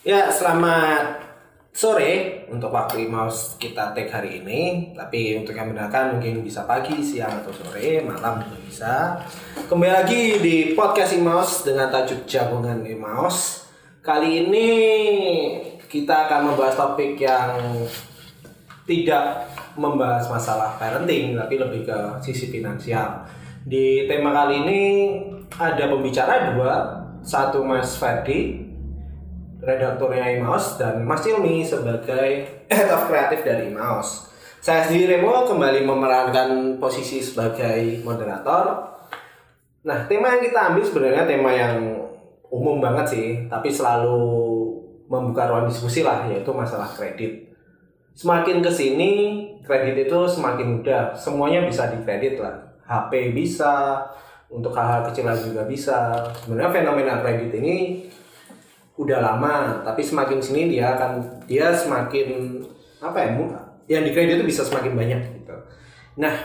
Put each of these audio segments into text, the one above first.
Ya, selamat sore untuk waktu mouse kita take hari ini. Tapi untuk yang mendengarkan mungkin bisa pagi, siang atau sore, malam juga bisa. Kembali lagi di podcast Mouse dengan tajuk jagongan Mouse. Kali ini kita akan membahas topik yang tidak membahas masalah parenting tapi lebih ke sisi finansial. Di tema kali ini ada pembicara dua, satu Mas Ferdi redakturnya Imaus dan Mas Cilmi sebagai head of kreatif dari Imaus. Saya sendiri Remo kembali memerankan posisi sebagai moderator. Nah, tema yang kita ambil sebenarnya tema yang umum banget sih, tapi selalu membuka ruang diskusi lah, yaitu masalah kredit. Semakin ke sini, kredit itu semakin mudah, semuanya bisa dikredit lah. HP bisa, untuk hal-hal kecil juga bisa. Sebenarnya fenomena kredit ini udah lama tapi semakin sini dia akan dia semakin apa ya yang di kredit itu bisa semakin banyak gitu. Nah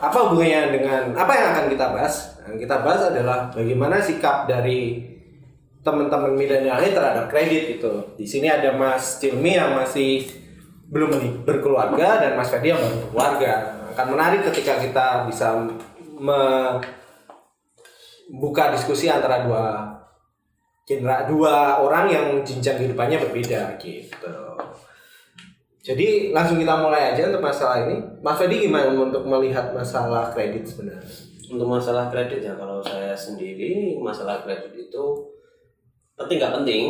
apa hubungannya dengan apa yang akan kita bahas? Yang kita bahas adalah bagaimana sikap dari teman-teman milenial ini terhadap kredit itu di sini ada Mas Cilmi yang masih belum berkeluarga dan Mas Ferdi yang baru berkeluarga. Akan menarik ketika kita bisa membuka diskusi antara dua genre dua orang yang jenjang kehidupannya berbeda gitu. Jadi langsung kita mulai aja untuk masalah ini. Mas Fedi gimana untuk melihat masalah kredit sebenarnya? Untuk masalah kredit ya kalau saya sendiri masalah kredit itu penting nggak penting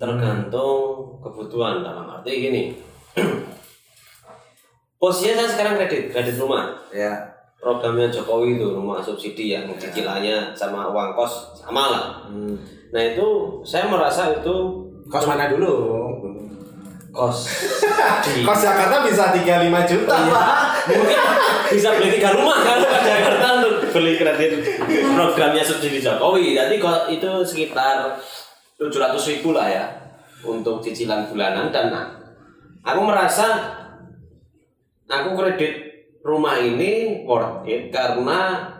tergantung kebutuhan dalam arti gini. Posisinya saya sekarang kredit, kredit rumah. Ya. Programnya Jokowi itu rumah subsidi yang ya. cicilannya sama uang kos sama lah. Hmm Nah itu saya merasa itu kos mana dulu? Kos di... kos Jakarta bisa 35 juta oh, iya. Mungkin bisa beli tiga rumah kan di Jakarta untuk beli kredit programnya subsidi Jokowi. Jadi kok itu sekitar 700 ribu lah ya untuk cicilan bulanan dan aku merasa aku kredit rumah ini worth it karena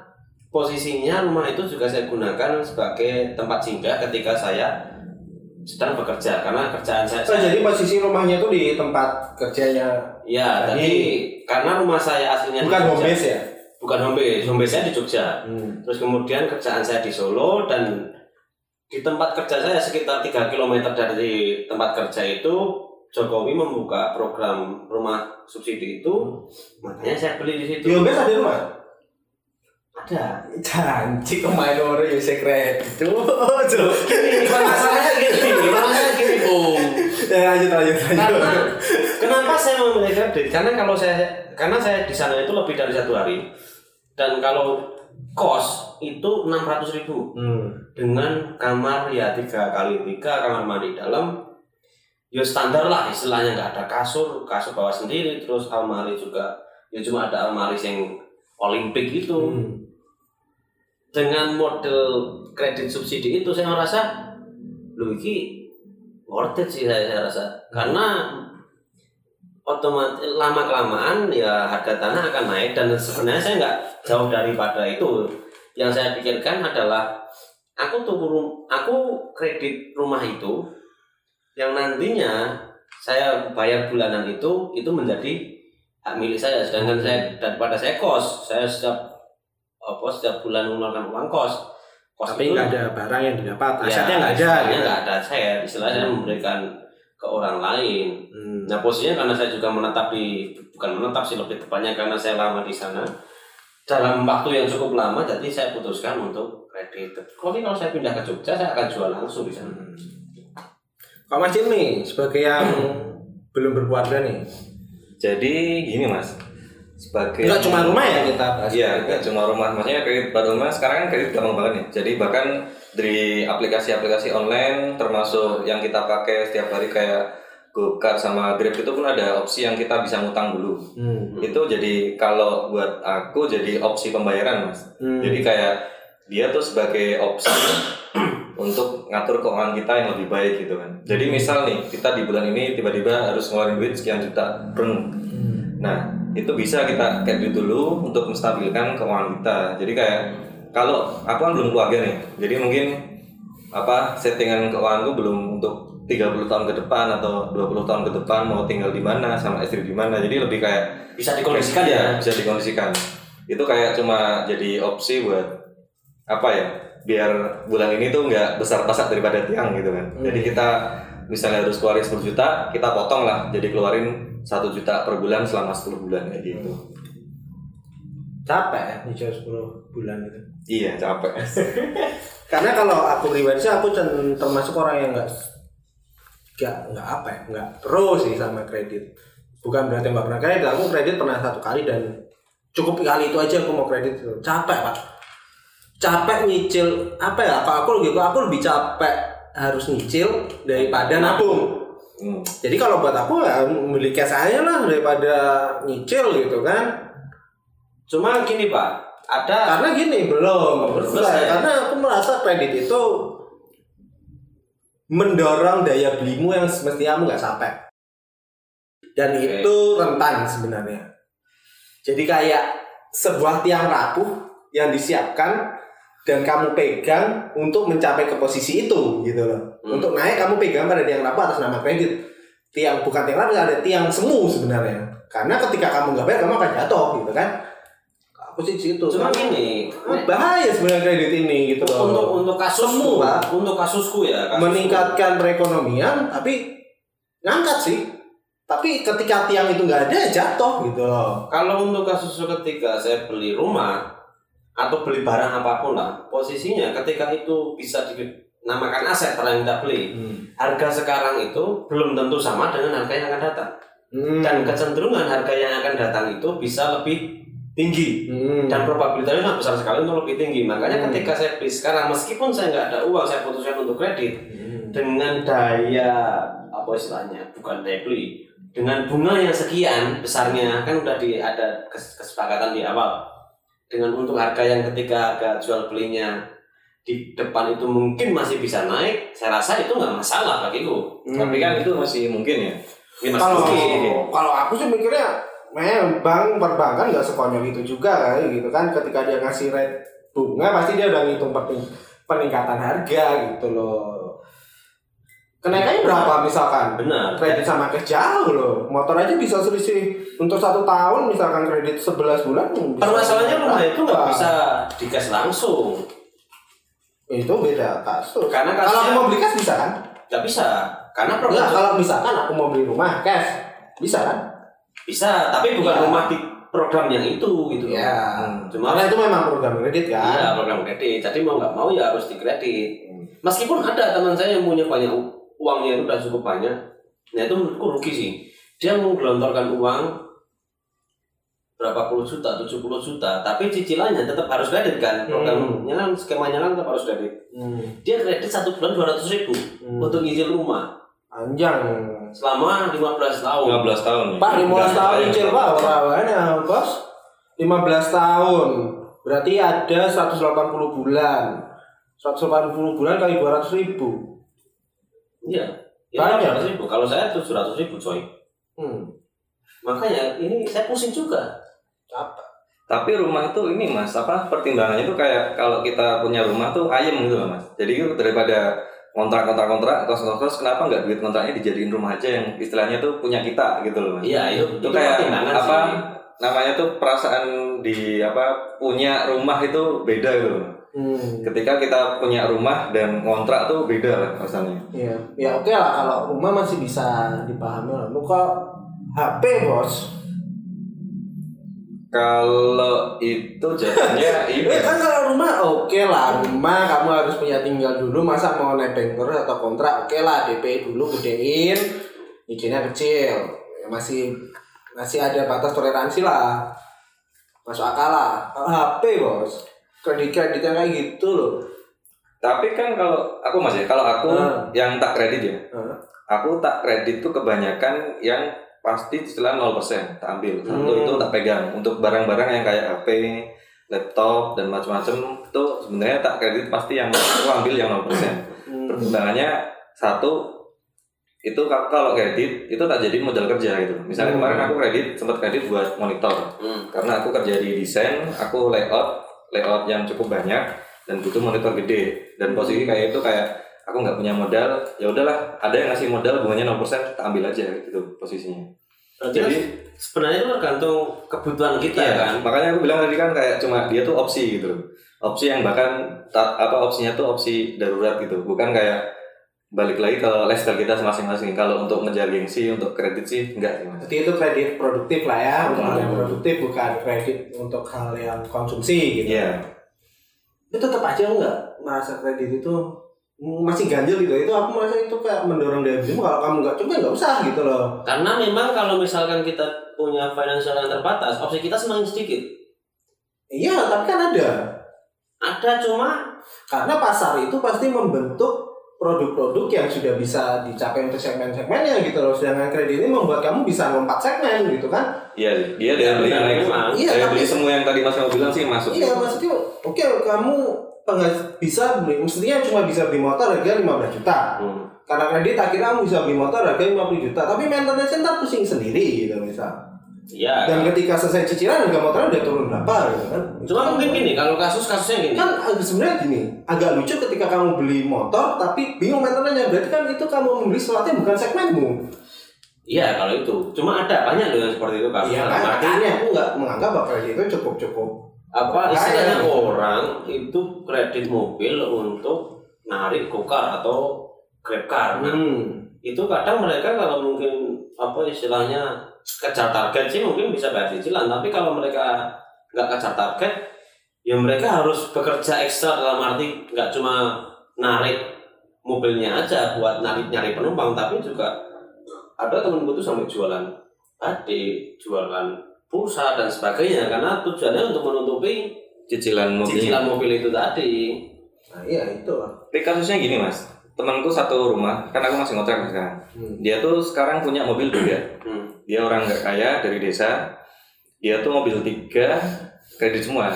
posisinya rumah itu juga saya gunakan sebagai tempat singgah ketika saya sedang bekerja karena kerjaan saya. Oh, jadi posisi rumahnya itu di tempat kerjanya. Ya, jadi karena rumah saya aslinya bukan home base ya. Bukan home base, home base saya di Jogja. Hmm. Terus kemudian kerjaan saya di Solo dan di tempat kerja saya sekitar 3 km dari tempat kerja itu Jokowi membuka program rumah subsidi itu, hmm. makanya saya beli di situ. Di home base ada rumah? Ada. Janji kemarin orang yang secret itu gini masalahnya gini masalahnya gini bung ya lanjut lanjut lanjut. Karena kenapa saya memilih kredit? Karena kalau saya karena saya di sana itu lebih dari satu hari. Dan kalau kos itu enam ratus ribu. Hmm. dengan kamar ya tiga kali tiga kamar mandi dalam. Ya standar lah istilahnya nggak ada kasur kasur bawah sendiri. Terus almari juga ya cuma ada almari yang olimpik itu. Hmm dengan model kredit subsidi itu saya merasa lu ini worth it sih saya, saya rasa. Karena otomatis lama kelamaan ya harga tanah akan naik dan sebenarnya saya nggak jauh daripada itu. Yang saya pikirkan adalah aku tuh aku kredit rumah itu yang nantinya saya bayar bulanan itu itu menjadi hak milik saya. Sedangkan saya daripada saya kos saya setiap apa setiap bulan mengeluarkan uang kos kos tapi nggak ada barang yang didapat ya, asetnya nggak ada gitu. nggak ada aset istilahnya hmm. memberikan ke orang lain hmm. nah posisinya karena saya juga menetap di bukan menetap sih lebih tepatnya karena saya lama di sana dalam waktu yang cukup lama jadi saya putuskan untuk kredit tapi kalau saya pindah ke Jogja saya akan jual langsung di sana hmm. Kak Mas nih sebagai yang belum berkeluarga nih jadi gini mas sebagai nggak cuma rumah ya kita bahas iya nggak cuma rumah. Maksudnya kredit pada rumah sekarang kan kredit gampang banget nih. Jadi bahkan dari aplikasi-aplikasi online termasuk yang kita pakai setiap hari kayak GoCar sama Grab itu pun ada opsi yang kita bisa ngutang dulu. Hmm. itu jadi kalau buat aku jadi opsi pembayaran mas. Hmm. jadi kayak dia tuh sebagai opsi untuk ngatur keuangan kita yang lebih baik gitu kan. Jadi misal nih kita di bulan ini tiba-tiba harus ngeluarin duit sekian juta breng. Hmm. nah itu bisa kita kredit dulu untuk menstabilkan keuangan kita. Jadi kayak kalau aku kan belum keluarga nih jadi mungkin apa settingan keuanganku belum untuk 30 tahun ke depan atau 20 tahun ke depan mau tinggal di mana sama istri di mana. Jadi lebih kayak bisa dikondisikan ya? bisa dikondisikan. Itu kayak cuma jadi opsi buat apa ya biar bulan ini tuh nggak besar pasak daripada tiang gitu kan. Jadi kita misalnya harus keluarin 10 juta kita potong lah. Jadi keluarin satu juta per bulan selama 10 bulan kayak gitu. Capek ya nyicil 10 bulan gitu. Iya capek. Karena kalau aku pribadi sih aku termasuk orang yang nggak nggak nggak apa ya nggak terus sih sama kredit. Bukan berarti nggak pernah kredit aku kredit pernah satu kali dan cukup kali itu aja aku mau kredit capek pak. Capek nyicil apa ya kalau aku gitu aku lebih capek harus nyicil daripada nabung. Hmm. jadi kalau buat aku ya milih cash aja lah daripada nyicil gitu kan. Cuma gini pak ada karena gini belum Belum selesai. karena aku merasa kredit itu mendorong daya belimu yang semestinya kamu nggak sampai. Dan Oke. itu rentan sebenarnya. Jadi kayak sebuah tiang rapuh yang disiapkan dan kamu pegang untuk mencapai ke posisi itu gitu loh Hmm. untuk naik kamu pegang pada tiang rapuh atas nama kredit tiang bukan tiang rapuh ada tiang semu sebenarnya karena ketika kamu nggak bayar kamu akan jatuh gitu kan aku sih situ cuma gini Ah, bahaya sebenarnya kredit ini gitu loh. untuk untuk kasusku Semua. untuk kasusku ya kasusku. meningkatkan perekonomian tapi ngangkat sih tapi ketika tiang itu nggak ada jatuh gitu loh Kalau untuk kasus ketika saya beli rumah atau beli barang apa pun lah, posisinya ketika itu bisa dinamakan aset yang kita beli, harga sekarang itu belum tentu sama dengan harga yang akan datang. Hmm. Dan kecenderungan harga yang akan datang itu bisa lebih tinggi Hmm. dan probabilitasnya besar sekali untuk lebih tinggi. Makanya Hmm. ketika saya beli sekarang, meskipun saya nggak ada uang, saya putuskan untuk kredit Hmm. dengan daya apa istilahnya, bukan daya beli, dengan bunga yang sekian besarnya kan udah di ada kes- kesepakatan di awal dengan untuk harga yang ketika harga jual belinya di depan itu mungkin masih bisa naik saya rasa itu nggak masalah bagiku. Tapi kan itu masih mungkin ya. Masih kalau mungkin. kalau aku sih mikirnya memang bank perbankan nggak sekonyol itu juga kan gitu kan. Ketika dia ngasih rate bunga pasti dia udah ngitung pening- peningkatan harga gitu loh kenaikannya berapa misalkan? Benar. Kredit sama cash jauh loh. Motor aja bisa selisih untuk satu tahun misalkan kredit 11 bulan permasalahannya rumah itu nggak bisa dikas langsung. Itu beda kasus. Karena kalau aku mau beli cash bisa kan? Nggak bisa. Karena problem kalau misalkan aku mau beli rumah cash bisa kan? Bisa tapi bukan Iya. rumah di program yang itu gitu ya Hmm, cuma karena itu memang program kredit kan? Iya program kredit. Jadi mau nggak mau ya harus dikredit. Meskipun ada teman saya yang punya banyak uangnya itu udah cukup banyak, nah itu menurutku rugi sih. Dia menggelontorkan uang berapa puluh juta, 70 juta, tapi cicilannya tetap harus kredit kan. Programnya kan skemanya kan tetap harus kredit. Hmm. Dia kredit satu bulan 200 ribu Hmm. untuk nyicil rumah Panjang. selama 15 tahun. 15 tahun ya. Pak 15 tahun Udah, nyicil Pak perawannya bos 15 tahun berarti ada 180 bulan 180 bulan kali 200 ribu Iya. Banyak. Ya, 200 ribu. Kalau saya 700 ribu coy. hmm. Makanya ini saya pusing juga. capek Tapi rumah itu ini mas, apa pertimbangannya itu kayak kalau kita punya rumah tuh ayem gitu mas. Jadi itu daripada kontrak-kontrak-kontrak, kos-kos, kenapa nggak duit kontraknya dijadiin rumah aja yang istilahnya tuh punya kita gitu loh mas. Iya, itu, Itu kayak pertimbangan apa sih. namanya tuh perasaan di apa punya rumah itu beda gitu loh. Hmm. Ketika kita punya rumah dan kontrak tuh beda lah rasanya. ya ya oke lah kalau rumah masih bisa dipahami lah. Lu kok HP bos. Kalau itu jadinya ini. Eh kan kalau rumah oke lah. Rumah kamu harus punya tinggal dulu masa mau nebeng terus atau kontrak oke lah. DP dulu gedein izinnya kecil. Ya, masih masih ada batas toleransi lah. Masuk akal lah. Kalau HP bos kredit kreditnya kayak gitu loh Tapi kan kalau aku mas ya, kalau aku Hmm. yang tak kredit ya, Hah? aku tak kredit tuh kebanyakan yang pasti istilah 0% tak ambil. Satu Hmm. itu tak pegang untuk barang-barang yang kayak HP, laptop dan macam-macam itu sebenarnya tak kredit pasti yang aku ambil yang 0%. Hmm. Pertimbangannya satu itu kalau kalau kredit itu tak jadi modal kerja gitu. Misalnya Hmm. kemarin aku kredit sempat kredit buat monitor Hmm. karena aku kerja di desain, aku layout layout yang cukup banyak dan butuh monitor gede dan posisi kayak itu kayak aku nggak punya modal ya udahlah ada yang ngasih modal bunganya 0% tak ambil aja gitu posisinya Berarti kan sebenarnya itu tergantung kebutuhan kita Iya, kan. makanya aku bilang tadi kan kayak cuma dia tuh opsi gitu. Opsi yang bahkan ta- apa opsinya tuh opsi darurat gitu, bukan kayak balik lagi ke lifestyle kita masing-masing. Kalau untuk ngejar gengsi, untuk kredit sih enggak sih mas. Jadi itu kredit produktif lah ya, untuk hal yang produktif bukan kredit untuk hal yang konsumsi gitu. Iya. Itu tetap aja enggak merasa kredit itu masih ganjil gitu. Itu aku merasa itu kayak mendorong daya belimu kalau kamu enggak coba enggak usah gitu loh. Karena memang kalau misalkan kita punya financial yang terbatas, opsi kita semakin sedikit. Iya, tapi kan ada. Ada cuma Karena pasar itu pasti membentuk produk-produk yang sudah bisa dicapai untuk segmen-segmennya gitu loh. Sedangkan kredit ini membuat kamu bisa lompat segmen gitu kan. Iya, dia daya beli naik. memang. Iya, tapi- beli semua yang tadi mas mau bilang sih masuk. Iya, maksudnya oke kamu penghas- bisa beli, mestinya cuma bisa beli motor harga 15 juta. hmm, Karena kredit akhirnya kamu bisa beli motor harga 50 juta, tapi maintenance ntar pusing sendiri gitu misal. Ya. Dan ketika selesai cicilan harga motornya udah turun berapa gitu kan. Cuma mungkin gini, kalau kasus-kasusnya gini. kan ag- sebenarnya gini agak lucu ketika kamu beli motor tapi bingung maintenance berarti kan itu kamu membeli sesuatu yang bukan segmenmu Iya kalau itu. Cuma ada banyak loh yang seperti itu kasus. iya kan makanya aku nggak menganggap bahwa kredit itu cukup cukup apa istilahnya orang itu kredit mobil untuk narik gokar atau grab car. Nah, hmm. itu kadang mereka kalau mungkin apa istilahnya kejar target sih mungkin bisa bayar cicilan. Tapi kalau mereka nggak kejar target ya mereka harus bekerja ekstra dalam arti nggak cuma narik mobilnya aja buat narik nyari penumpang tapi juga ada temenku tuh sampai jualan batik jualan pulsa dan sebagainya. Karena tujuannya untuk menutupi Cicilan mobil. cicilan mobil itu tadi. Nah iya itu. Lah Tapi kasusnya gini mas, temanku satu rumah, kan aku masih ngontrak sekarang. Hmm. Dia tuh sekarang punya mobil tiga. hmm. Dia orang nggak kaya dari desa. Dia tuh mobil tiga, kredit semua.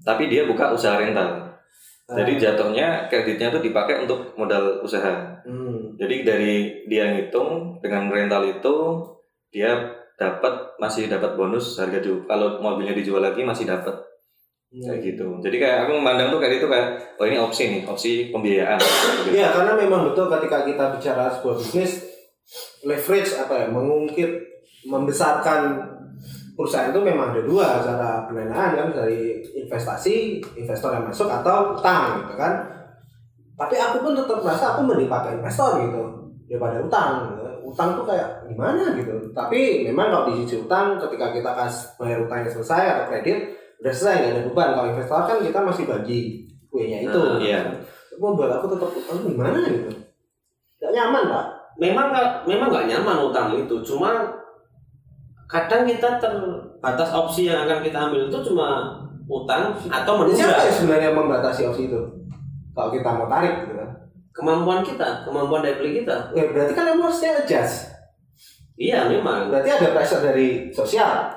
Tapi dia buka usaha rental. Jadi jatuhnya kreditnya tuh dipakai untuk modal usaha. hmm. Jadi dari dia ngitung dengan rental itu dia dapat masih dapat bonus harga ju- kalau mobilnya dijual lagi masih dapat kayak gitu. Jadi kayak aku memandang tuh kayak itu kayak oh ini opsi nih, opsi pembiayaan. Gitu. Iya, karena memang betul ketika kita bicara sebuah bisnis leverage apa ya, mengungkit, membesarkan perusahaan itu memang ada dua cara pendanaan kan dari investasi, investor yang masuk atau utang gitu kan. Tapi aku pun tetap merasa aku mending pakai investor gitu daripada utang. Gitu. Utang tuh kayak gimana gitu. Tapi memang kalau di sisi utang ketika kita kas bayar utangnya selesai atau kredit udah selesai nggak ada beban. Kalau investor kan kita masih bagi kuenya itu. Nah, iya. Membuat aku tetap utang gimana gitu. Gak nyaman pak. memang nggak memang nggak nyaman utang itu cuma kadang kita terbatas opsi yang akan kita ambil itu cuma utang atau Siapa menunda yang sebenarnya membatasi opsi itu? Kalau kita mau tarik gitu kan. kemampuan kita kemampuan daya beli kita Ya, berarti kan kamu harusnya adjust. iya memang Berarti ada pressure dari sosial.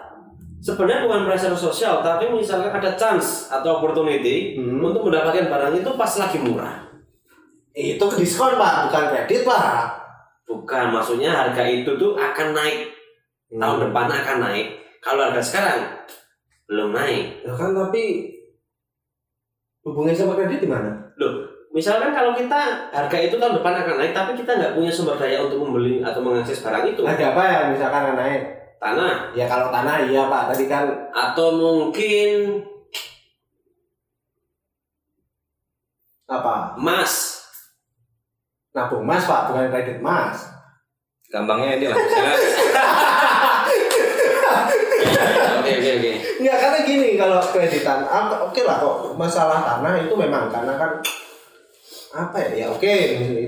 Sebenarnya bukan pressure sosial tapi misalkan ada chance atau opportunity Hmm. untuk mendapatkan barang itu pas lagi murah Itu ke diskon pak, bukan kredit pak. bukan maksudnya harga itu tuh akan naik tahun Hmm. depan akan naik kalau harga sekarang belum naik Ya kan tapi hubungannya sama kredit di mana? Misalkan kalau kita harga itu tahun depan akan naik, tapi kita nggak punya sumber daya untuk membeli atau mengakses barang itu, Ada apa ya misalkan yang naik? Tanah Ya kalau tanah iya pak, tadi kan atau mungkin apa? emas. Nabung emas pak, bukan kredit emas. Gampangnya ini lah, misalnya Oke oke oke. Enggak karena gini kalau kreditan, ah, oke lah kok masalah tanah itu memang karena kan apa ya ya oke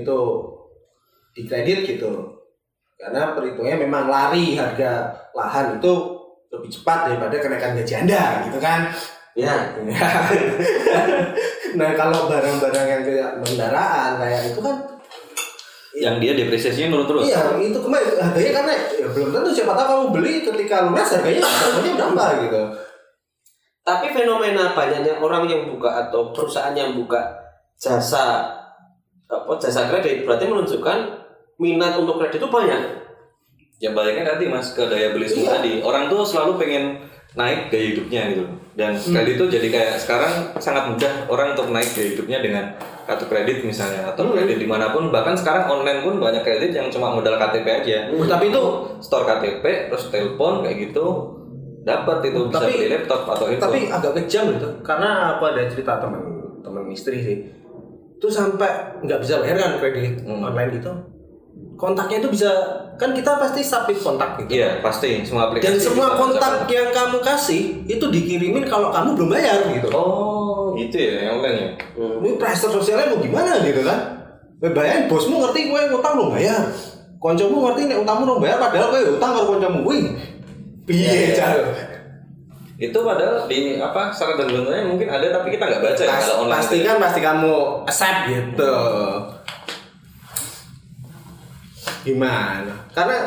itu di kredit gitu karena perhitungnya memang lari harga lahan itu lebih cepat daripada kenaikan gaji anda gitu kan? Ya, nah kalau barang-barang yang kayak kendaraan kayak itu kan yang dia depresiasinya nurut terus. iya itu kemarin harganya karena ya belum tentu siapa tahu kamu beli ketika lunas harganya harganya berapa gitu. Tapi fenomena banyaknya orang yang buka atau perusahaan yang buka jasa apa jasa kredit berarti menunjukkan minat untuk kredit itu banyak. Ya baliknya tadi mas ke daya beli Iya. semua tadi. Orang tuh selalu pengen naik gaya hidupnya gitu. Dan kredit itu jadi kayak sekarang sangat mudah orang untuk naik gaya hidupnya dengan kartu kredit misalnya atau kredit di mana pun. Bahkan sekarang online pun banyak kredit yang cuma modal KTP aja. Uh, tapi itu store KTP terus telepon kayak gitu dapat itu. Bisa Tapi- beli laptop atau itu tapi agak kejam gitu. Karena apa ada cerita teman teman istri sih. Itu sampai nggak bisa bayar kan kredit Hmm. online gitu kontaknya itu bisa kan kita pasti submit kontak gitu. Iya pasti semua aplikasi dan semua kontak yang kamu kasih itu dikirimin kalau kamu belum bayar gitu. Oh gitu ya yang online ya? Ini pressure sosialnya mau gimana gitu kan? Kowe bayarin bosmu ngerti kowe utang belum bayar. Koncomu ngerti nek utangmu belum bayar padahal kowe utang karo koncomu. Kuwi piye jar itu padahal di apa syarat dan ketentuannya mungkin ada tapi kita nggak baca ya Pas- kalau online. pasti kan pasti kamu accept gitu gimana? Karena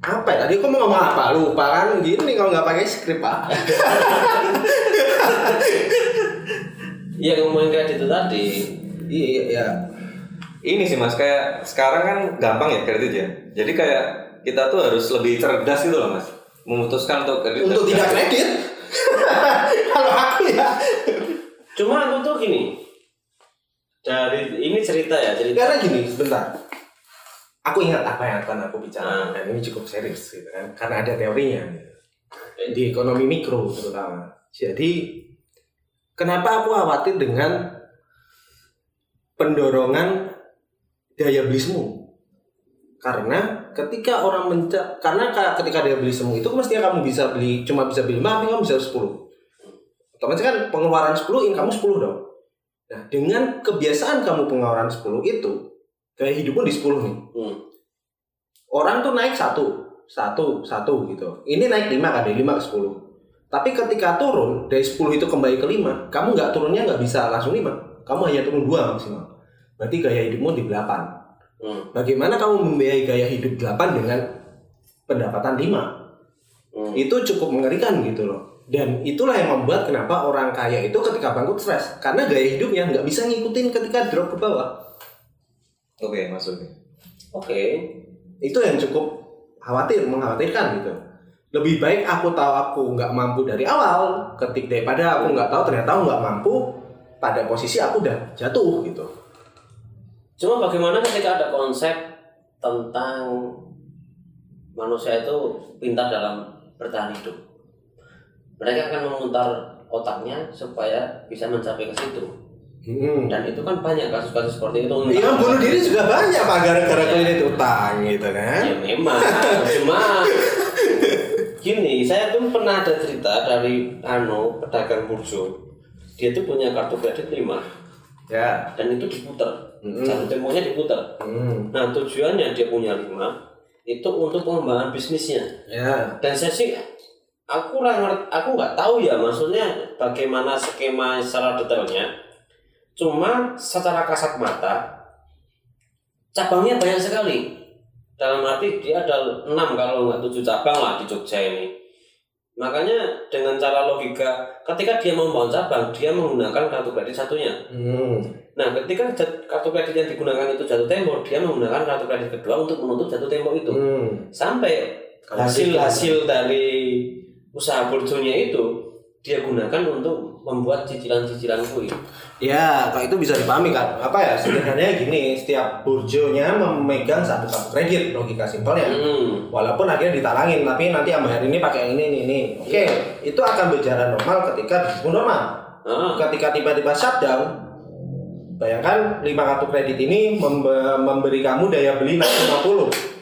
apa ya? Tadi aku mau ngomong apa? Lupa kan? Gini kalau nggak pakai skrip pak. Iya ngomongin kredit itu tadi. iya iya iya. Ini sih mas kayak sekarang kan gampang ya kredit ya. Jadi kayak kita tuh harus lebih cerdas gitu loh mas. Memutuskan untuk kredit untuk tidak kredit? Kalau aku ya. Cuma aku tuh gini. Dari ini cerita ya cerita. karena gini sebentar. Aku ingat apa yang akan aku bicarakan. Dan ini cukup serius gitu kan. Karena ada teorinya. Di ekonomi mikro terutama. Jadi kenapa aku khawatir dengan pendorongan daya beli semu? Karena ketika orang menca karena ka- ketika daya beli semu itu mestinya kamu bisa beli cuma bisa beli 5 tapi kamu bisa 10 otomatis kan pengeluaran 10 income 10 dong nah dengan kebiasaan kamu pengeluaran 10 itu gaya hidupmu di 10 nih. Hmm. orang tuh naik satu satu satu gitu. Ini naik 5 kan dari 5 ke 10 tapi ketika turun dari 10 itu kembali ke 5 kamu nggak turunnya nggak bisa langsung 5 kamu hanya turun 2 maksimal. Berarti gaya hidupmu di 8 Hmm. bagaimana kamu membiayai gaya hidup 8 dengan pendapatan 5 Hmm. itu cukup mengerikan gitu loh dan itulah yang membuat kenapa orang kaya itu ketika bangkrut stres. Karena gaya hidupnya nggak bisa ngikutin ketika drop ke bawah. Oke masuk Oke. itu yang cukup khawatir mengkhawatirkan gitu. Lebih baik aku tahu aku nggak mampu dari awal ketik daripada aku nggak tahu ternyata aku nggak mampu pada posisi aku udah jatuh gitu. Cuma bagaimana ketika ada konsep tentang manusia itu pintar dalam bertahan hidup. Mereka akan memutar otaknya supaya bisa mencapai ke situ. hmm. Dan itu kan banyak kasus-kasus seperti itu. Iya bunuh diri juga banyak pak gara-gara kredit utang gitu kan Ya memang, cuma gini, saya tuh pernah ada cerita dari Ano pedagang burjo. Dia tuh punya kartu kredit 5 ya dan itu diputar. Mm-mm. Jatuh temponya diputar. hmm. Nah tujuannya dia punya 5 itu untuk pengembangan bisnisnya. ya Dan saya sih aku kurang aku nggak tahu ya maksudnya bagaimana skema secara detailnya. Cuma secara kasat mata cabangnya banyak sekali. Dalam arti dia ada 6 kalau nggak 7 cabang lah di Jogja ini. Makanya dengan cara logika ketika dia mau membangun cabang, dia menggunakan kartu kredit satunya. hmm. Nah, ketika kartu kredit yang digunakan itu jatuh tempo, dia menggunakan kartu kredit kedua untuk menutup jatuh tempo itu. Hmm. Sampai Kalau hasil-hasil dari usaha burjonya itu dia gunakan untuk membuat cicilan-cicilan kuih. Ya, kalau itu bisa dipahami kan. Apa ya? Sebenarnya gini, setiap burjonya memegang satu kartu kredit, logika simpelnya. Hmm. Walaupun akhirnya ditalangin, tapi nanti yang bayar ini pakai ini, ini, ini. Oke, itu akan berjalan normal ketika bisnismu normal. Ah, Ketika tiba-tiba shutdown, bayangkan 5 kartu kredit ini membe- memberi kamu daya beli naik 50.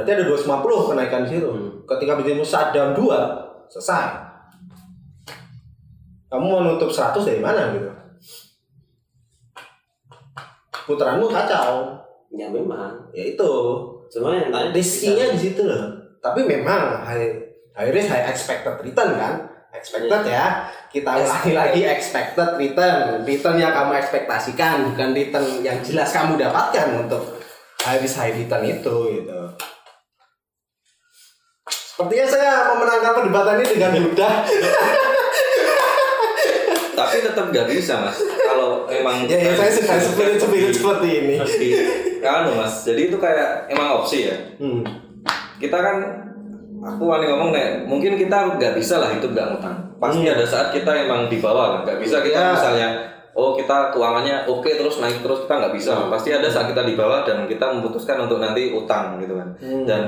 Berarti ada 250 kenaikan di situ. Hmm. Ketika bisnismu shutdown 2, selesai. Kamu mau nutup 100 dari mana gitu? Putaranmu kacau. ya memang. Ya itu. Cuma yang tadi Riskinya di situ loh. Tapi memang high, high risk high expected return kan. Expected ya. Kita ulangi lagi expected return. Return yang kamu ekspektasikan bukan return yang jelas kamu dapatkan untuk high risk high return itu gitu. Sepertinya saya memenangkan perdebatan ini dengan mudah. tapi tetap nggak bisa mas kalau emang ya, ya saya suka spirit spirit seperti ini. Pasti. Anu mas, jadi itu kayak emang opsi ya. Hmm. Kita kan aku wani ngomong nih mungkin kita nggak bisa lah hidup nggak ngutang pasti Hmm. ada saat kita emang di bawah lah nggak bisa kita Ya. misalnya oh kita keuangannya oke terus naik terus kita nggak bisa pasti ada saat kita di bawah dan kita memutuskan untuk nanti utang gitu kan Hmm. dan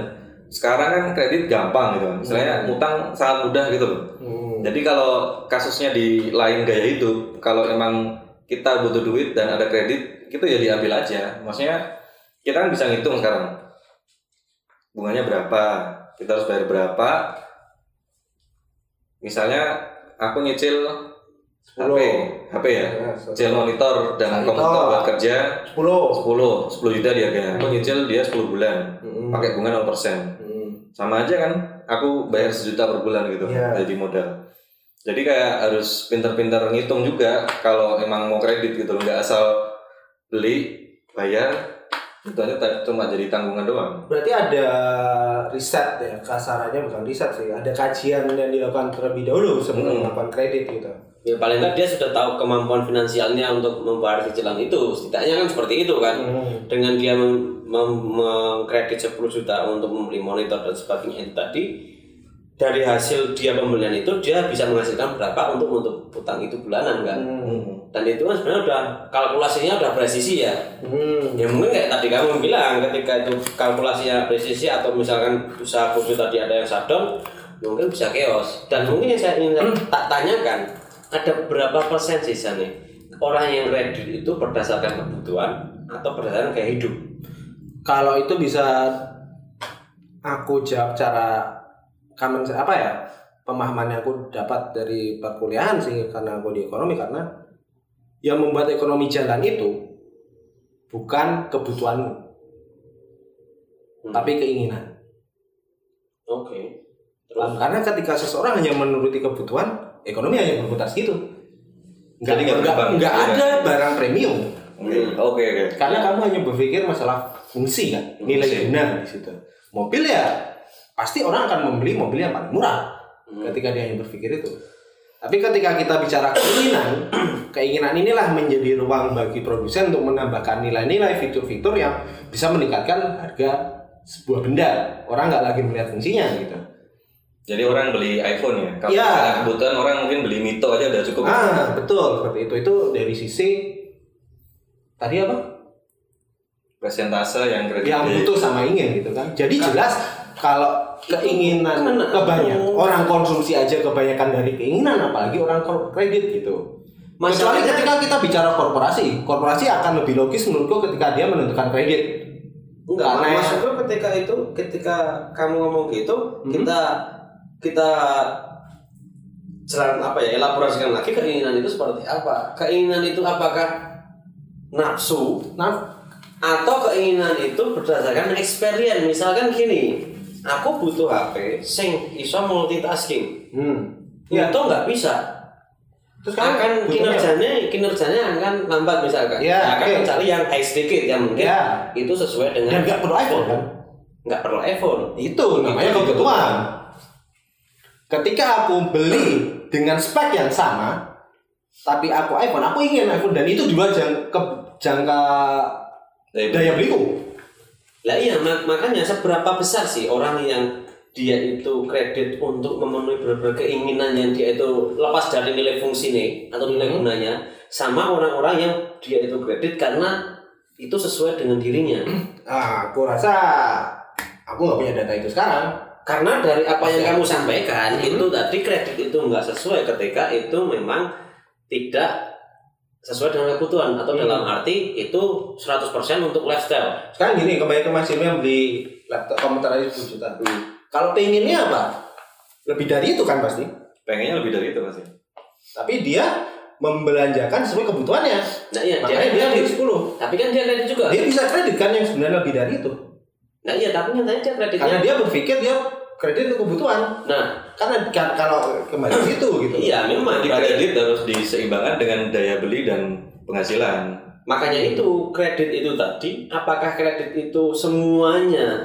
sekarang kan kredit gampang gitu kan. Misalnya utang sangat mudah gitu loh. Hmm. jadi kalau kasusnya di lain gaya hidup kalau emang kita butuh duit dan ada kredit itu ya diambil aja. Maksudnya kita kan bisa ngitung sekarang. Bunganya berapa kita harus bayar berapa. Misalnya aku nyicil HP HP ya? Ya, monitor dan komputer buat kerja. 10. 10 10 juta dia harganya. Aku nyicil dia 10 bulan. Hmm. pakai bunga 0% Hmm. Sama aja kan aku bayar sejuta per bulan gitu Iya. jadi modal jadi kayak harus pintar-pintar ngitung juga kalau emang mau kredit gitu nggak asal beli bayar itu aja cuma jadi tanggungan doang Berarti ada riset ya, kasarannya bukan riset sih, ada kajian yang dilakukan terlebih dahulu sebelum Hmm. melakukan kredit gitu. Ya paling nggak dia sudah tahu kemampuan finansialnya untuk membayar cicilan itu. Setidaknya kan seperti itu kan. Hmm. Dengan dia mem- mengkredit 10 juta untuk membeli monitor dan sebagainya itu tadi, dari hasil dia pembelian itu dia bisa menghasilkan berapa untuk untuk utang itu bulanan kan. Hmm. Dan itu kan sebenarnya udah kalkulasinya udah presisi ya. Hmm. Ya mungkin kayak tadi kamu bilang ketika itu kalkulasinya presisi atau misalkan usaha kursi tadi ada yang shutdown mungkin bisa chaos dan mungkin yang saya ingin tak tanyakan ada berapa persen sisa nih orang yang kredit itu berdasarkan kebutuhan atau berdasarkan gaya hidup Kalau itu bisa aku jawab cara common apa ya pemahaman yang aku dapat dari perkuliahan sih karena aku di ekonomi karena yang membuat ekonomi jalan itu bukan kebutuhanmu Hmm. tapi keinginan oke terus karena ketika seseorang hanya menuruti kebutuhan ekonomi hanya berputar segitu nggak Jadi nggak nggak berkembang. nggak Iya. ada barang premium oke. Oke oke. Karena kamu hanya berpikir masalah fungsi kan? Nilai Fungsi. guna di situ. Mobil ya pasti orang akan membeli mobil yang paling murah Hmm. ketika dia hanya berpikir itu. Tapi ketika kita bicara keinginan keinginan inilah menjadi ruang bagi produsen untuk menambahkan nilai-nilai fitur-fitur yang bisa meningkatkan harga sebuah benda. Orang nggak lagi melihat fungsinya gitu. Jadi orang beli iPhone ya? Kalau misalnya kebutuhan orang mungkin beli Mito aja udah cukup. Ah betul. Seperti itu. Itu dari sisi tadi apa? Presentase yang kredit yang butuh sama ingin gitu kan. Jadi jelas kalau keinginan Kan- kebanyakan orang konsumsi aja kebanyakan dari keinginan apalagi orang kredit gitu. Kecuali Masalahnya- ketika kita bicara korporasi korporasi akan lebih logis menurutku ketika dia menentukan kredit. Enggak, Karena- maksudku ketika itu ketika kamu ngomong gitu, Hmm. kita kita jalan apa ya elaborasikan lagi keinginan itu seperti apa? Keinginan itu apakah nafsu nah atau keinginan itu berdasarkan experience? Misalkan gini, aku butuh HP sing iso multitasking. hmm. ya Itu nggak bisa. terus kamu akan butuhnya apa? kinerjanya kinerjanya akan lambat misalkan. Ya, akan oke. mencari yang high sedikit yang mungkin Ya. itu sesuai dengan dan nggak perlu iPhone kan nggak perlu iPhone. itu namanya kebutuhan ketika aku beli dengan spek yang sama tapi aku iPhone aku ingin iPhone dan itu juga jang, ke, jangka Daya beli. daya beliku Lah iya, mak- makanya seberapa besar sih orang yang dia itu kredit untuk memenuhi berbagai keinginan yang dia itu lepas dari nilai fungsi nih atau nilai Hmm. gunanya sama orang-orang yang dia itu kredit karena itu sesuai dengan dirinya. ah, aku rasa aku nggak punya data itu sekarang Karena dari apa yang kamu sampaikan Hmm. itu tadi kredit itu nggak sesuai ketika itu memang tidak sesuai dengan kebutuhan atau Hmm. dalam arti itu 100% untuk lifestyle. sekarang gini kebanyakan mahasiswa yang beli laptop komputer aja 10 juta. Kalau pengennya apa? Lebih dari itu kan pasti pengennya lebih dari itu pasti tapi dia membelanjakan sesuai kebutuhannya. Nah iya, makanya dia beli 10 Tapi kan dia kredit juga. dia bisa kredit kan yang sebenarnya lebih dari itu. Nah iya, tapi nyatanya dia kreditnya. karena dia berpikir dia kredit untuk kebutuhan Nah, karena kan- kalau kembali ke situ gitu iya memang. Berarti- kredit harus diseimbangkan dengan daya beli dan penghasilan. Makanya itu kredit itu tadi, apakah kredit itu semuanya?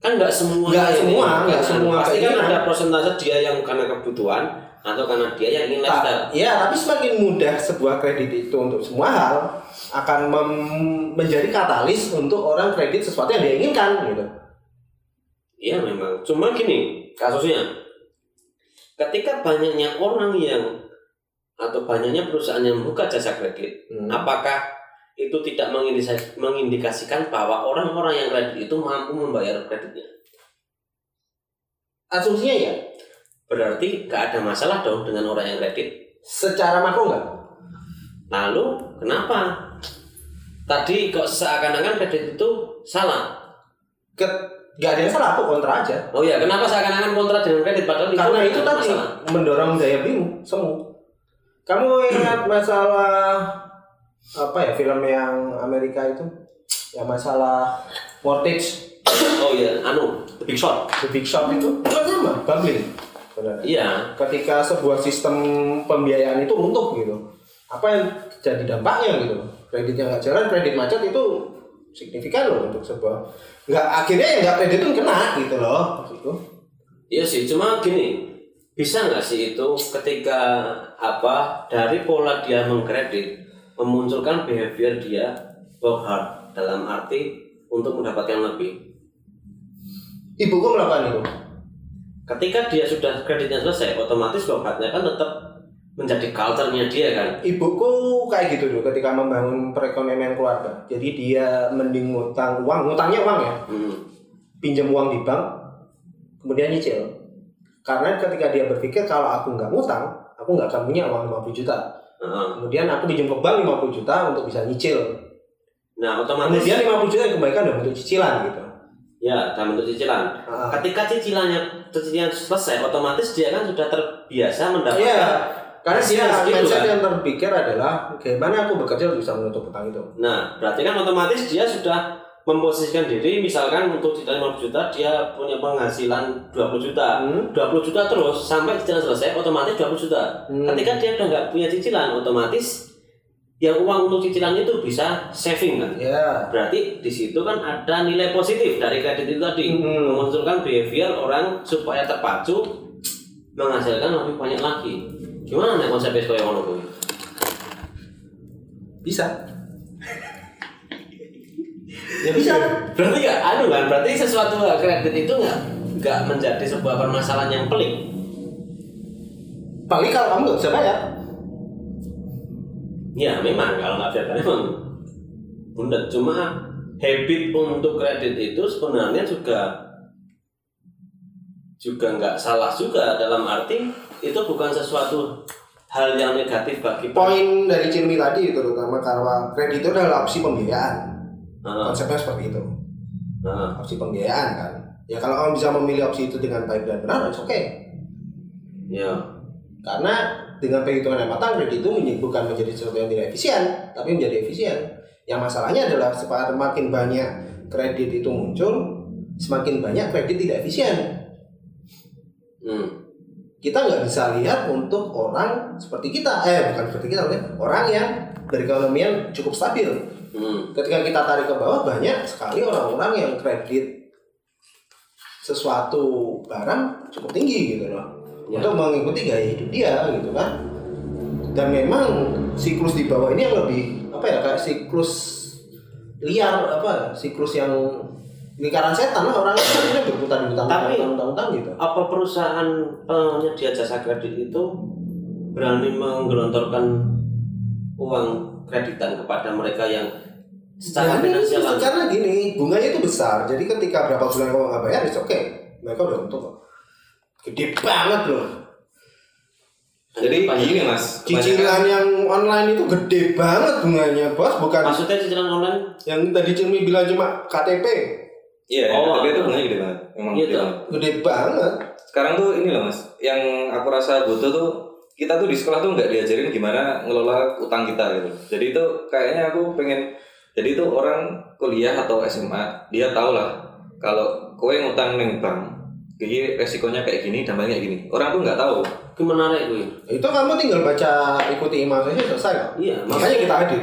Kan nggak semua. Nggak semua, nggak semua Pasti kan ada persentase dia yang karena kebutuhan atau karena dia yang ingin lifestyle. Ta- ya tapi semakin mudah sebuah kredit itu untuk semua hal akan menjadi katalis untuk orang kredit sesuatu yang dia inginkan gitu Iya memang. Cuma gini kasusnya. Ketika banyaknya orang yang atau banyaknya perusahaan yang membuka jasa kredit, Hmm. apakah itu tidak mengindikasi- mengindikasikan bahwa orang-orang yang kredit itu mampu membayar kreditnya? Asumsinya ya, Berarti gak ada masalah dong dengan orang yang kredit. secara makro nggak? Lalu kenapa? Tadi kok seakan-akan kredit itu salah. Nggak ada yang salah kok kontra aja. Oh ya, kenapa seakan-akan kontra dengan kredit padahal Karena itu tadi masalah? mendorong daya belimu semu. Kamu ingat masalah apa ya film yang Amerika itu? Yang masalah mortgage, Oh iya, anu, the big shot. the big shop itu kan sama, gambling. Iya, Ketika sebuah sistem pembiayaan itu runtuh gitu, apa yang jadi dampaknya gitu? Kreditnya nggak jalan, kredit macet itu signifikan loh untuk sebuah nggak akhirnya yang nggak kredit pun kena gitu loh gitu. iya sih. Cuma gini, bisa nggak sih itu ketika apa dari pola dia mengkredit memunculkan behavior dia work hard dalam arti untuk mendapatkan lebih. Ibuku melakukan itu. Ketika dia sudah kreditnya selesai, otomatis work hardnya kan tetap menjadi culture-nya dia kan. Ibuku kayak gitu dulu ketika membangun perekonomian keluarga. Jadi dia mending ngutang uang, ngutangnya uang ya, Hmm. pinjam uang di bank, kemudian nyicil. Karena ketika dia berpikir kalau aku nggak ngutang, aku nggak akan punya uang 50 juta. Heeh. Kemudian aku pinjam ke bank 50 juta untuk bisa nyicil. Nah, otomatis Kemudian 50 juta yang kembalikan dalam bentuk cicilan gitu. ya dalam bentuk cicilan. Ah. Ketika cicilannya cicilan selesai, otomatis dia kan sudah terbiasa mendapatkan Iya, karena dia Hasil segitu, mindset kan? yang terpikir adalah bagaimana aku bekerja untuk bisa menutup utang itu. Nah, berarti kan otomatis dia sudah memposisikan diri misalkan untuk cicilan 50 juta dia punya penghasilan 20 juta. Hmm. 20 juta terus sampai cicilan selesai otomatis 20 juta. Hmm. Ketika dia udah nggak punya cicilan otomatis yang uang untuk cicilan itu bisa saving kan. Ya. Berarti di situ kan ada nilai positif dari kredit itu tadi Hmm. memunculkan behavior orang supaya terpacu menghasilkan lebih banyak lagi. Gimana nih konsepnya supaya ngono kuwi? Bisa. ya bisa. Berarti nggak anu kan? Berarti sesuatu kredit itu nggak nggak menjadi sebuah permasalahan yang pelik. Paling kalau kamu nggak bisa bayar. Ya memang kalau nggak biarkan memang bunda cuma habit untuk kredit itu sebenarnya juga juga nggak salah juga dalam arti itu bukan sesuatu hal yang negatif bagi Poin dari Cilmi tadi terutama karena kredit itu adalah opsi pembiayaan. Heeh, Konsepnya seperti itu. heeh. Opsi pembiayaan kan. Ya kalau kamu bisa memilih opsi itu dengan baik dan benar, oke. Okay. ya Karena dengan perhitungan yang matang, kredit itu bukan menjadi sesuatu yang tidak efisien, tapi menjadi efisien. Yang masalahnya adalah semakin banyak kredit itu muncul, semakin banyak kredit tidak efisien. Hmm. Kita nggak bisa lihat untuk orang seperti kita, eh bukan seperti kita, orang yang perekonomian cukup stabil. Hmm. Ketika kita tarik ke bawah, banyak sekali orang-orang yang kredit sesuatu barang cukup tinggi gitu loh Ya. untuk mengikuti gaya hidup dia gitu kan dan memang siklus di bawah ini yang lebih apa ya kayak siklus liar apa siklus yang lingkaran setan lah orang itu berputar di utang Tapi- utang utang gitu. apa perusahaan penyedia jasa kredit itu berani menggelontorkan uang kreditan kepada mereka yang secara Jadi, finansial langsung? karena gini bunganya itu besar jadi ketika berapa bulan kamu nggak bayar itu oke mereka udah untung kok. Gede banget loh. Jadi gini mas, cicilan yang online itu gede banget bunganya bos. Bukan maksudnya cicilan online? Yang tadi Cilmi bilang cuma KTP Iya, Oh, tapi itu ah. bunganya gede banget. Emang Iya, gede banget. gede banget Sekarang tuh ini loh mas, yang aku rasa butuh tuh kita tuh di sekolah tuh nggak diajarin gimana ngelola utang kita gitu. Jadi itu kayaknya aku pengen, jadi itu orang kuliah atau SMA dia tahu lah kalau kowe ngutang neng bank, jadi resikonya kayak gini, dampaknya kayak gini. Orang tuh nggak tahu. itu menarik gue itu kamu tinggal baca ikuti email saja selesai kok iya makanya kita hadir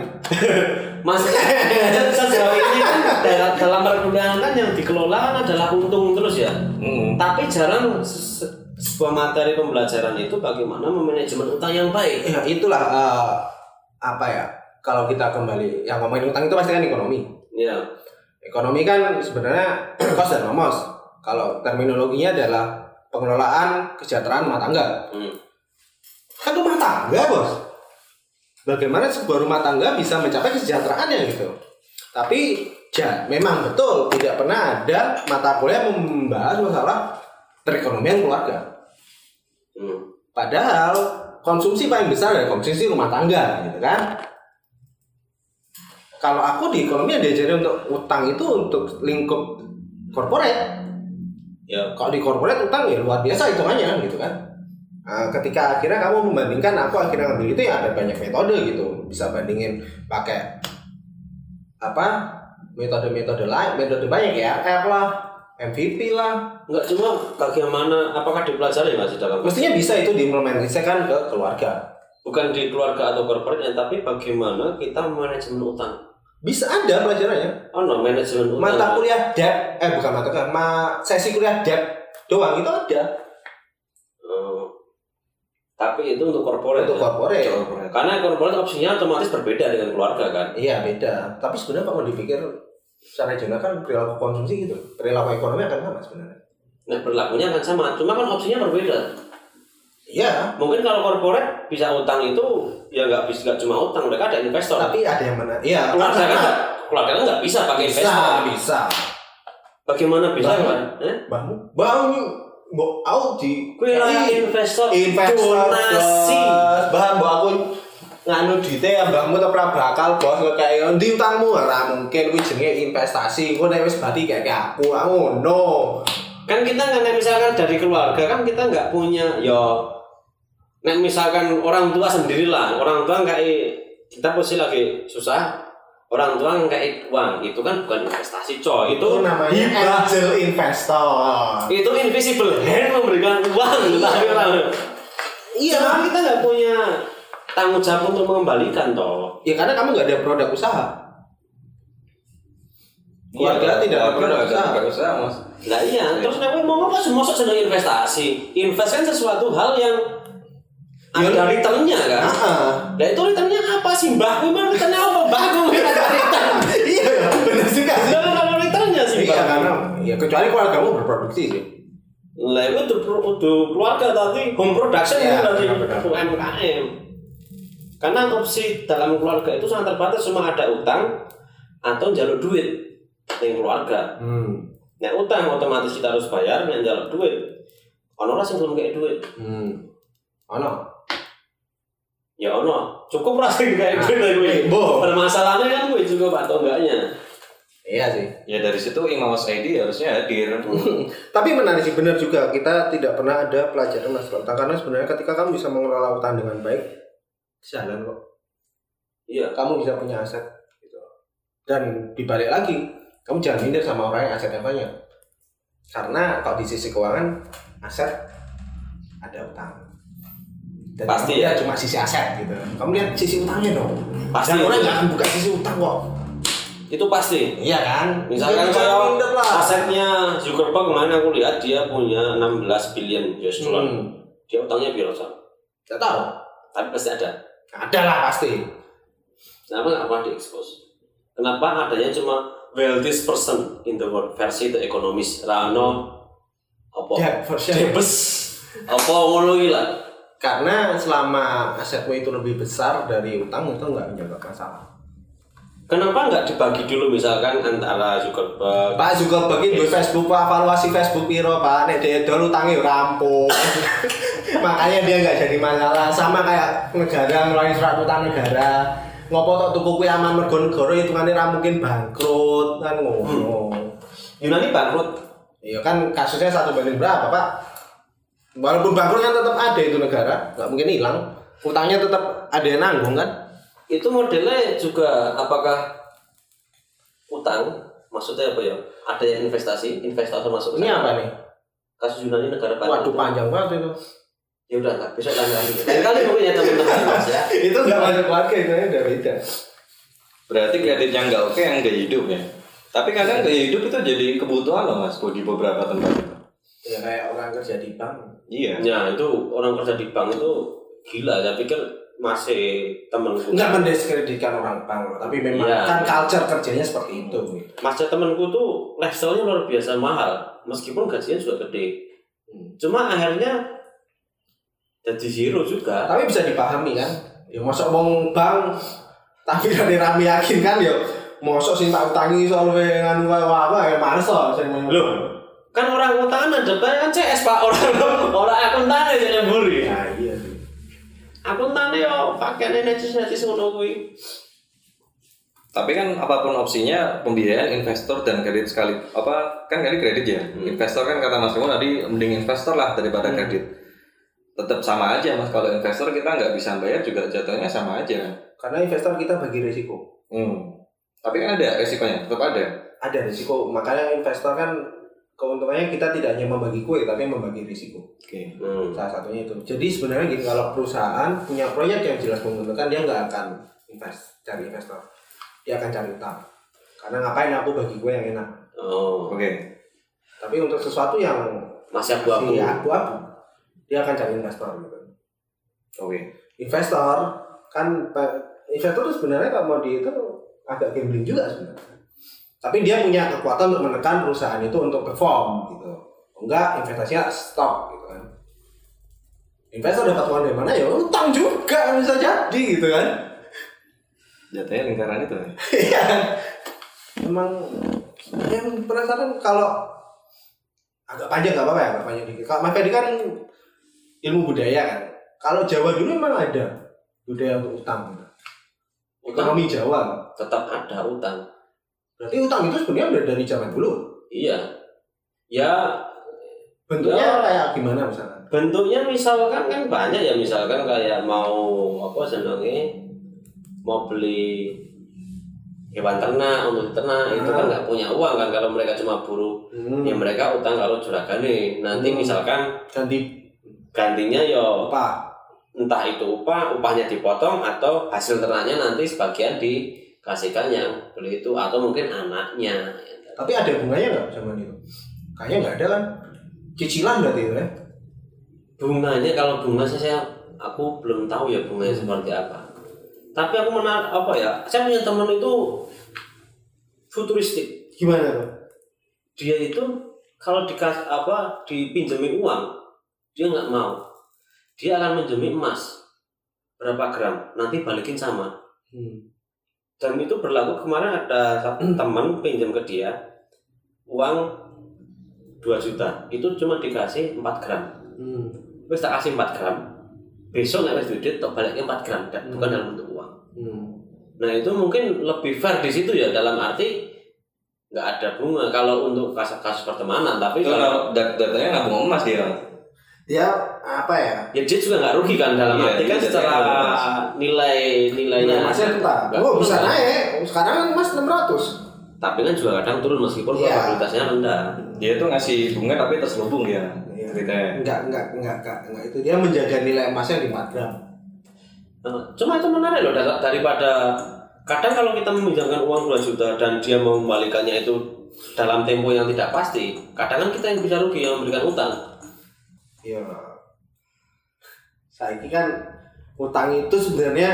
maksudnya sejauh ini kan dalam, dalam perkuliahan kan yang dikelola kan adalah untung terus ya Hmm. tapi jarang se- se- sebuah materi pembelajaran itu bagaimana memanajemen utang yang baik ya itulah eh, apa ya kalau kita kembali yang ngomongin utang itu pasti kan ekonomi ya ekonomi kan sebenarnya cost dan momos kalau terminologinya adalah pengelolaan kesejahteraan rumah tangga. Hmm. Kan rumah tangga, Bos. Bagaimana sebuah rumah tangga bisa mencapai kesejahteraannya gitu. Tapi ya, memang betul tidak pernah ada mata kuliah membahas masalah perekonomian keluarga. Hmm. Padahal konsumsi paling besar adalah konsumsi rumah tangga gitu kan. Kalau aku di ekonomi ada diajari untuk utang itu untuk lingkup korporat. Ya. Kalau di korporat utang ya luar biasa hitungannya gitu kan. Nah, ketika akhirnya kamu membandingkan aku akhirnya ngambil itu ya ada banyak metode gitu. Bisa bandingin pakai apa metode-metode lain, metode banyak ya, R lah, MVP lah. Enggak cuma bagaimana apakah dipelajari Mas di dalam Mestinya bisa itu diimplementasikan ke keluarga. bukan di keluarga atau korporatnya tapi bagaimana kita manajemen utang. Bisa ada pelajarannya. Oh no, manajemen utang. Mata kuliah debt, eh bukan mata kuliah, ma sesi kuliah debt doang itu ada Oh. Tapi itu untuk korporat. untuk ya? corporate. Karena korporat opsinya otomatis berbeda dengan keluarga kan. Iya beda. Tapi sebenarnya kalau dipikir secara regional kan perilaku konsumsi gitu, perilaku ekonomi akan sama sebenarnya. Nah, berlakunya akan sama, cuma kan opsinya berbeda. Iya. Mungkin kalau korporat bisa utang itu ya nggak bisa nggak cuma utang, mereka ada investor. Tapi ada yang mana? Iya. keluarga kan nggak- keluarga kan nggak bisa pakai bisa, investor. bisa. Bagaimana bisa Bahkan- kan? Eh? Bang, bang, mau out di Kue lah investor, investor donasi. Bahan mbak aku nganu dite ya mbakmu tuh pernah bakal bos nggak kayak di utangmu ora mungkin kuwi jenenge investasi gue nek wis bati kayak aku aku ngono Kan kita nek misalkan dari keluarga kan kita nggak punya yo nek misalkan orang tua sendirilah, orang tua kayak kita posisi lagi susah, orang tua kayak uang itu kan bukan investasi coy, itu, itu namanya hibah. angel investor itu invisible hand memberikan uang tapi orang iya Cuma kita nggak punya tanggung jawab untuk mengembalikan toh. ya karena kamu nggak ada produk usaha Keluarga tidak ada produk nggak usaha. produk usaha mas Lah iya, terus kenapa mau apa semua sedang investasi? Invest kan sesuatu hal yang Ya, ada returnnya kan? ah Nah itu returnnya apa sih mbah? Memang returnnya apa mbah? Nggak ada return. iya benar juga sih Lalu kalau returnnya sih iya karena ya kecuali keluargamu berproduksi sih Lah itu untuk, keluarga tadi home production Iya, itu tadi benar-benar. UMKM. Karena opsi dalam keluarga itu sangat terbatas cuma ada utang atau jalur duit yang keluarga. hmm Nah utang otomatis kita harus bayar yang jalur duit. Ono sing belum kayak duit. hmm ono Ya ono, cukup lah sing kayak Nah, duit lah gue. Bo. Permasalahannya kan gue cukup atau enggaknya. iya sih ya dari situ Imawas ID harusnya hadir Tapi menarik sih benar juga kita tidak pernah ada pelajaran masalah utang karena sebenarnya ketika kamu bisa mengelola utang dengan baik jalan kok. Iya. Kamu bisa punya aset gitu. Dan dibalik lagi, kamu jangan minder sama orang yang asetnya banyak. Karena kalau di sisi keuangan aset ada utang. Dan Pasti ya. cuma sisi aset gitu. Kamu lihat sisi utangnya dong. Pasti. Dan orang nggak akan buka sisi utang kok. Itu pasti. Iya kan? Misalkan kalau asetnya Zuckerberg kemarin aku lihat dia punya 16 billion US dollar. Hmm. Dia utangnya berapa? Gak tahu. Tapi pasti ada. Ada lah pasti. Kenapa nggak pernah diekspos? Kenapa adanya cuma wealthiest person in the world versi the economist Rano apa version. Debes apa ngono lah Karena selama asetmu itu lebih besar dari utang itu nggak menyebabkan masalah. kenapa nggak dibagi dulu misalkan antara Zuckerberg Pak juga bagi duit Facebook Pak evaluasi Facebook piro Pak nek dia dulu ya rampung. Makanya dia nggak jadi masalah sama kayak negara ngeluarin surat utang negara. Ngopo tok tuku kuwi aman mergo negara hitungane ra mungkin bangkrut kan ngono. Yunani bangkrut Iya kan kasusnya satu banding berapa Pak? Walaupun bangkrut kan tetap ada itu negara, nggak mungkin hilang. Utangnya tetap ada yang nanggung kan? itu modelnya juga apakah utang maksudnya apa ya ada yang investasi investor masuk Ini apa nih? kasus Yunani negara Waduh itu. panjang banget itu. ya udah nggak bisa tanya lagi lain kali mungkin ya teman-teman mas ya itu nggak masuk keluarga itu udah beda. berarti kredit yang nggak oke yang nggak hidup ya tapi kadang nggak hidup itu jadi kebutuhan loh mas di beberapa tempat Ya kayak orang kerja di bank. iya ya itu orang kerja di bank itu gila saya pikir masih temenku Enggak mendiskreditkan orang bank, tapi memang Iya. kan culture kerjanya seperti itu. masih temenku tuh lifestyle-nya luar biasa mahal meskipun gajinya juga gede Hmm. cuma akhirnya jadi zero juga Tapi bisa dipahami kan? Ya mosok wong bank tapi dari rame yakin kan ya mosok sing tak utangi soal nganu kaya apa ya males Loh. Kan orang utangan ada kan CS pak orang orang akuntan aja nyemburi Ya iya akuntan yo pakaiannya necis necis ngono kuwi Tapi kan apa pun opsinya pembiayaan investor dan kredit sekali apa kan kali kredit ya. Investor kan kata Mas Rimo tadi mending investor lah daripada kredit. Tetap sama aja Mas kalau investor kita nggak bisa bayar juga jatuhnya sama aja. Karena investor kita bagi risiko. Hmm. Tapi kan ada resikonya, tetap ada. Ada risiko, makanya investor kan keuntungannya kita tidak hanya membagi kue tapi membagi risiko. Oke. hmm. Salah satunya itu. Jadi sebenarnya gini kalau perusahaan punya proyek yang jelas menguntungkan dia nggak akan invest cari investor. Dia akan cari utang. Karena ngapain aku bagi gue yang enak. oh Oke. Tapi untuk sesuatu yang masih abu-abu masih abu-abu, dia akan cari investor gitu. Oke. Investor kan investor itu sebenarnya kalau mau di itu agak gambling juga sebenarnya. Tapi dia punya kekuatan untuk menekan perusahaan itu untuk perform gitu. Enggak investasinya stop gitu kan. Investor dapat uang dari mana ya utang juga bisa jadi gitu kan. Jatuhnya lingkaran itu. ya? Iya. Emang yang penasaran kalau agak panjang nggak apa-apa ya, agak panjang dikit. Kalau Mas kan ilmu budaya kan. Kalau Jawa dulu memang ada budaya untuk utang. gitu. utang Ekonomi Jawa. tetap ada utang Berarti utang itu sebenarnya udah dari zaman dulu. iya ya Bentuknya Ya. kayak gimana misalkan? bentuknya misalkan kan banyak ya misalkan kayak mau apa senengnya mau beli hewan ternak untuk ternak itu kan nggak punya uang kan kalau mereka cuma buruh Hmm. ya mereka utang kalau juragane nanti Hmm. misalkan Ganti gantinya yo apa? entah itu upah upahnya dipotong atau hasil ternaknya nanti sebagian dikasihkan yang beli itu atau mungkin anaknya Tapi ada bunganya nggak zaman itu? Kayaknya nggak ada kan? Cicilan berarti itu ya? bunganya kalau bunga saya saya- aku belum tahu ya bunganya seperti apa tapi aku menar apa ya saya punya teman itu futuristik Gimana tuh? dia itu kalau dikas apa dipinjemin uang dia nggak mau dia akan menjemi emas berapa gram nanti balikin sama Hmm. Dan itu berlaku kemarin ada satu teman pinjam ke dia uang 2 juta itu cuma dikasih 4 gram Hmm. wis tak kasih 4 gram besok nggak wis duit tak balikin 4 gram dan Hmm. bukan dalam bentuk uang Hmm. nah itu mungkin lebih fair di situ ya dalam arti nggak ada bunga kalau untuk kasus-kasus pertemanan tapi Itu kalau dat- datanya nabung emas dia. Ya apa ya? ya dia juga nggak rugi kan dalam Iya, arti kan secara nilai nilainya Nilai emasnya tetap. Oh bisa naik. Sekarang kan emas 600. tapi kan juga kadang turun meskipun Iya. probabilitasnya rendah Dia tuh ngasih bunga tapi terselubung dia. Iya. Ceritanya. Enggak, enggak, enggak, enggak, enggak itu dia menjaga nilai emasnya di 4 gram. Nah, Cuma itu menarik loh dar- daripada kadang kalau kita meminjamkan uang 2 juta dan dia mengembalikannya itu dalam tempo yang tidak pasti, kadang kan kita yang bisa rugi yang memberikan utang. Iya. Saya kan utang itu sebenarnya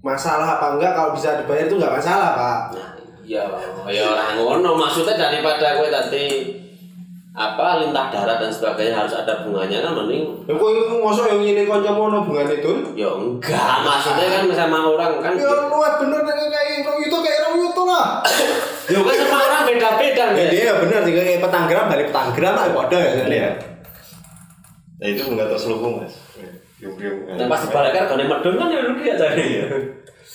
masalah apa enggak kalau bisa dibayar itu enggak masalah, Pak. Nah, ya ya orang ngono maksudnya daripada gue tadi apa lintah darat dan sebagainya harus ada bunganya kan mending Ya kok itu mosok yang ini kancamu ono bungane itu? ya enggak maksudnya kan sama orang kan Ya luwes bener nek kayak rong itu kayak rong itu lah. ya kan sama orang beda-beda Ya kan dia bener sih kayak petanggram balik petanggram lah ya kan ya. Ya itu bunga terselubung mas. Biung-biung. Nah, pas dibalikkan kan medun kan ya rugi aja ya.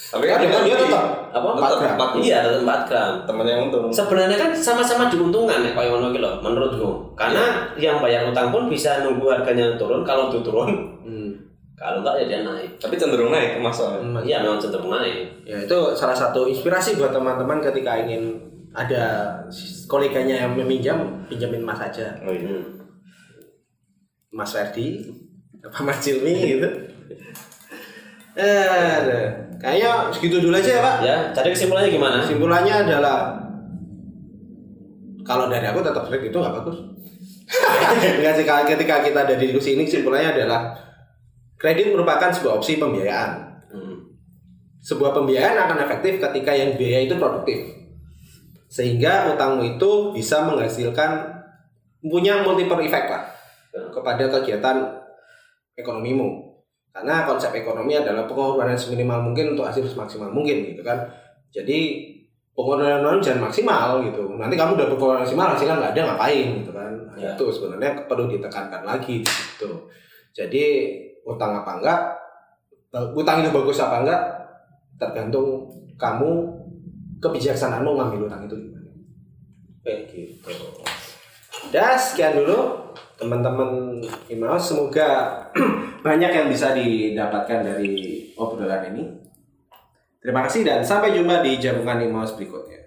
Tapi Kan dia tetap Apa? Empat gram. Empat. Iya, tetap 4 gram. temen yang untung. Sebenarnya kan sama-sama diuntungkan ya kayak ngono iki lho, menurutku. Karena yang bayar utang pun bisa nunggu harganya turun, kalau itu turun, Hmm. kalau enggak ya dia naik. Tapi cenderung naik emas soalnya. Iya, memang cenderung naik. Ya itu salah satu inspirasi buat teman-teman ketika ingin ada koleganya yang meminjam pinjamin Mas aja. Oh iya. Mas Ferdi apa Mas Cilmi gitu. Eh, kayaknya segitu dulu aja ya Pak. Ya, jadi kesimpulannya gimana? Kesimpulannya adalah kalau dari aku tetap trik itu nggak bagus. Enggak sih ketika kita ada di diskusi ini kesimpulannya adalah kredit merupakan sebuah opsi pembiayaan. Hmm. Sebuah pembiayaan akan efektif ketika yang biaya itu produktif. Sehingga utangmu itu bisa menghasilkan punya multiple effect lah kepada kegiatan ekonomimu. Karena konsep ekonomi adalah pengorbanan seminimal mungkin untuk hasil semaksimal mungkin gitu kan. Jadi pengorbanan jangan maksimal gitu. Nanti kamu udah berkorban maksimal hasilnya nggak ada ngapain gitu kan. Nah, Ya. Itu sebenarnya perlu ditekankan lagi gitu. Jadi utang apa enggak, utang itu bagus apa enggak, tergantung kamu kebijaksanaanmu ngambil utang itu gimana. Kayak gitu. Udah sekian dulu teman-teman Imaus semoga banyak yang bisa didapatkan dari obrolan ini. Terima kasih dan sampai jumpa di jagungan Imaus berikutnya.